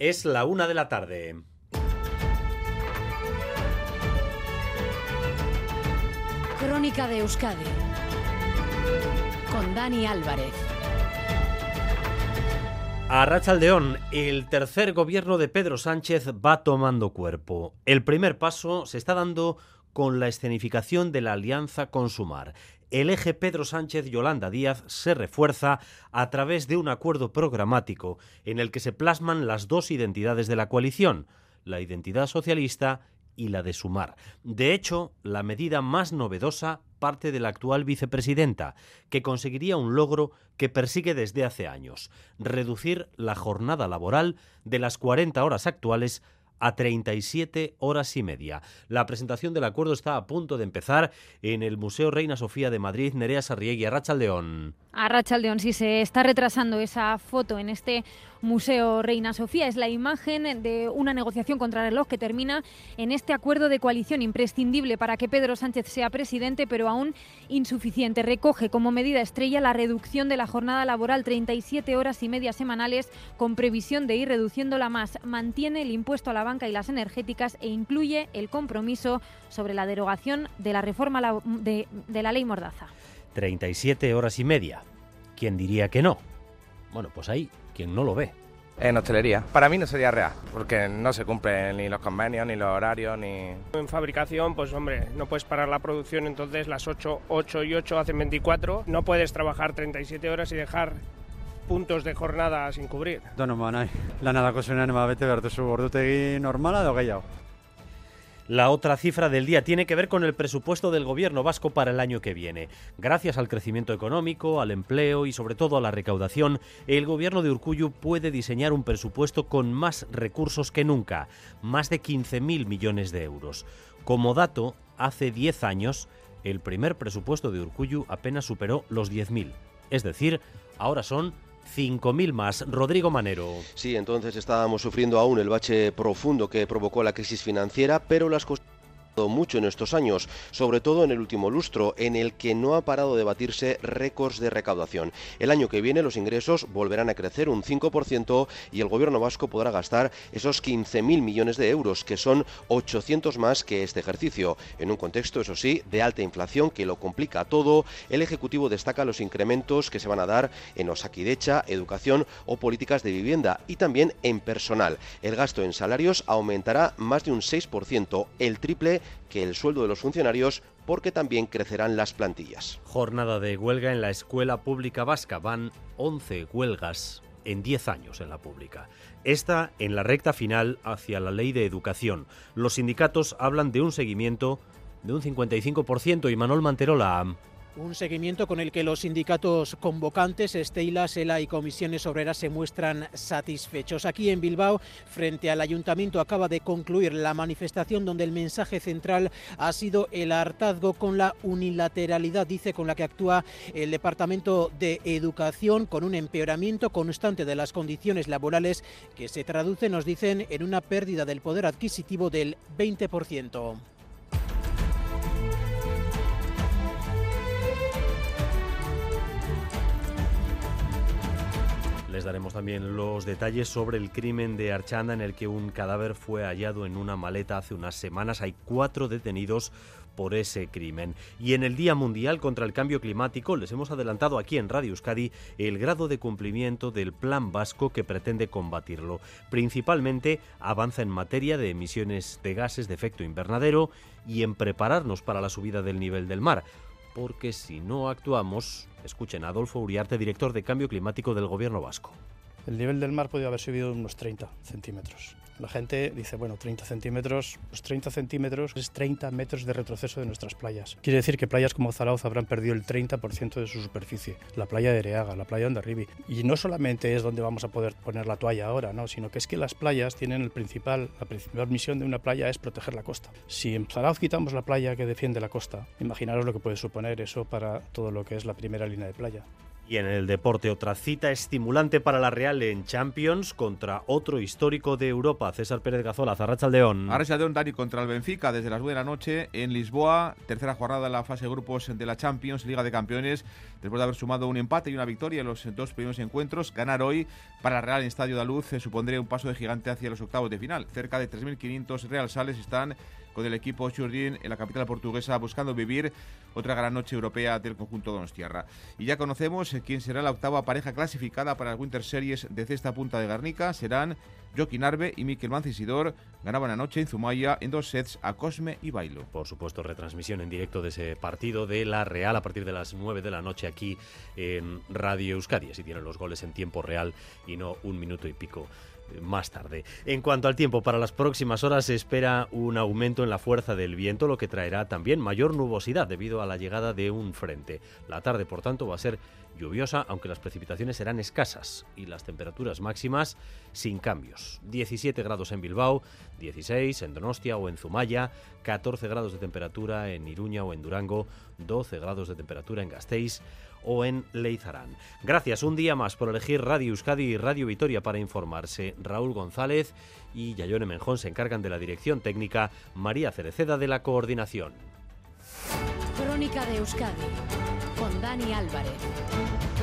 Es la una de la tarde. Crónica de Euskadi con Dani Álvarez. A Rachaldeón, el tercer gobierno de Pedro Sánchez va tomando cuerpo. El primer paso se está dando con la escenificación de la alianza con Sumar. El eje Pedro Sánchez Yolanda Díaz se refuerza a través de un acuerdo programático en el que se plasman las dos identidades de la coalición, la identidad socialista y la de Sumar. De hecho, la medida más novedosa parte de la actual vicepresidenta, que conseguiría un logro que persigue desde hace años, reducir la jornada laboral de las 40 horas actuales a 37 horas y media. La presentación del acuerdo está a punto de empezar en el Museo Reina Sofía de Madrid. Nerea Sarriegui, Arrachaldeón. Arrachaldeón, sí, se está retrasando esa foto en este Museo Reina Sofía. Es la imagen de una negociación contra el reloj que termina en este acuerdo de coalición imprescindible para que Pedro Sánchez sea presidente, pero aún insuficiente. Recoge como medida estrella la reducción de la jornada laboral 37 horas y media semanales con previsión de ir reduciéndola más. Mantiene el impuesto a la banca y las energéticas e incluye el compromiso sobre la derogación de la reforma de, de la ley Mordaza. 37 horas y media. ¿Quién diría que no? Bueno, pues ahí, quien no lo ve. En hostelería. Para mí no sería real, porque no se cumplen ni los convenios, ni los horarios, ni... En fabricación, pues hombre, no puedes parar la producción, entonces las 8, 8 y 8 hacen 24. No puedes trabajar 37 horas y dejar puntos de jornada sin cubrir. Nahi. Lanadako zuenean ema bete behar duzu ordutegi normala edo gehiago. La otra cifra del día tiene que ver con el presupuesto del gobierno vasco para el año que viene. Gracias al crecimiento económico, al empleo y sobre todo a la recaudación, el gobierno de Urcuyu puede diseñar un presupuesto con más recursos que nunca, más de 15.000 millones de euros. Como dato, hace 10 años, el primer presupuesto de Urcuyu apenas superó los 10.000. Es decir, ahora son 5.000 más. Rodrigo Manero. Sí, entonces estábamos sufriendo aún el bache profundo que provocó la crisis financiera, pero las cosas mucho en estos años, sobre todo en el último lustro, en el que no ha parado de batirse récords de recaudación. El año que viene los ingresos volverán a crecer un 5% y el gobierno vasco podrá gastar esos 15.000 millones de euros, que son 800 más que este ejercicio. En un contexto, eso sí, de alta inflación que lo complica todo, el Ejecutivo destaca los incrementos que se van a dar en Osakidecha, educación o políticas de vivienda y también en personal. El gasto en salarios aumentará más de un 6%, el triple que el sueldo de los funcionarios porque también crecerán las plantillas. Jornada de huelga en la escuela pública vasca. Van 11 huelgas en 10 años en la pública. Esta en la recta final hacia la ley de educación. Los sindicatos hablan de un seguimiento de un 55% y Manuel Manterola un seguimiento con el que los sindicatos convocantes, Estela, Sela y Comisiones Obreras se muestran satisfechos. Aquí en Bilbao, frente al ayuntamiento, acaba de concluir la manifestación donde el mensaje central ha sido el hartazgo con la unilateralidad, dice, con la que actúa el Departamento de Educación, con un empeoramiento constante de las condiciones laborales que se traduce, nos dicen, en una pérdida del poder adquisitivo del 20%. Les daremos también los detalles sobre el crimen de Archanda en el que un cadáver fue hallado en una maleta hace unas semanas. Hay cuatro detenidos por ese crimen. Y en el Día Mundial contra el Cambio Climático les hemos adelantado aquí en Radio Euskadi el grado de cumplimiento del Plan Vasco que pretende combatirlo. Principalmente avanza en materia de emisiones de gases de efecto invernadero y en prepararnos para la subida del nivel del mar porque si no actuamos, escuchen a Adolfo Uriarte, director de Cambio Climático del Gobierno Vasco. El nivel del mar podría haber subido unos 30 centímetros. La gente dice, bueno, 30 centímetros, pues 30 centímetros es 30 metros de retroceso de nuestras playas. Quiere decir que playas como Zarauz habrán perdido el 30% de su superficie. La playa de Ereaga, la playa de Ondarribi. Y no solamente es donde vamos a poder poner la toalla ahora, ¿no? sino que es que las playas tienen el principal, la principal misión de una playa es proteger la costa. Si en Zarauz quitamos la playa que defiende la costa, imaginaros lo que puede suponer eso para todo lo que es la primera línea de playa. Y en el deporte, otra cita estimulante para la Real en Champions contra otro histórico de Europa, César Pérez Gazola, Zarrachaldeón. Arrachaldeón, Dani, contra el Benfica desde las 9 de la noche en Lisboa. Tercera jornada en la fase de grupos de la Champions, Liga de Campeones. Después de haber sumado un empate y una victoria en los dos primeros encuentros, ganar hoy para la Real en Estadio de Luz supondría un paso de gigante hacia los octavos de final. Cerca de 3.500 Real Sales están con el equipo Churdin en la capital portuguesa buscando vivir otra gran noche europea del conjunto Donostierra. Y ya conocemos quién será la octava pareja clasificada para las Winter Series de cesta punta de Garnica. Serán Joaquín Arbe y Miquel Mancisidor. Ganaban anoche en Zumaya en dos sets a Cosme y Bailo. Por supuesto, retransmisión en directo de ese partido de la Real a partir de las 9 de la noche aquí en Radio Euskadi. Así tienen los goles en tiempo real y no un minuto y pico más tarde. En cuanto al tiempo, para las próximas horas se espera un aumento en la fuerza del viento, lo que traerá también mayor nubosidad debido a la llegada de un frente. La tarde, por tanto, va a ser lluviosa, aunque las precipitaciones serán escasas y las temperaturas máximas sin cambios. 17 grados en Bilbao, 16 en Donostia o en Zumaya, 14 grados de temperatura en Iruña o en Durango, 12 grados de temperatura en Gasteiz o en Leizarán. Gracias un día más por elegir Radio Euskadi y Radio Vitoria para informarse. Raúl González y Yayone Menjón se encargan de la dirección técnica, María Cereceda de la coordinación. Crónica de Euskadi con Dani Álvarez.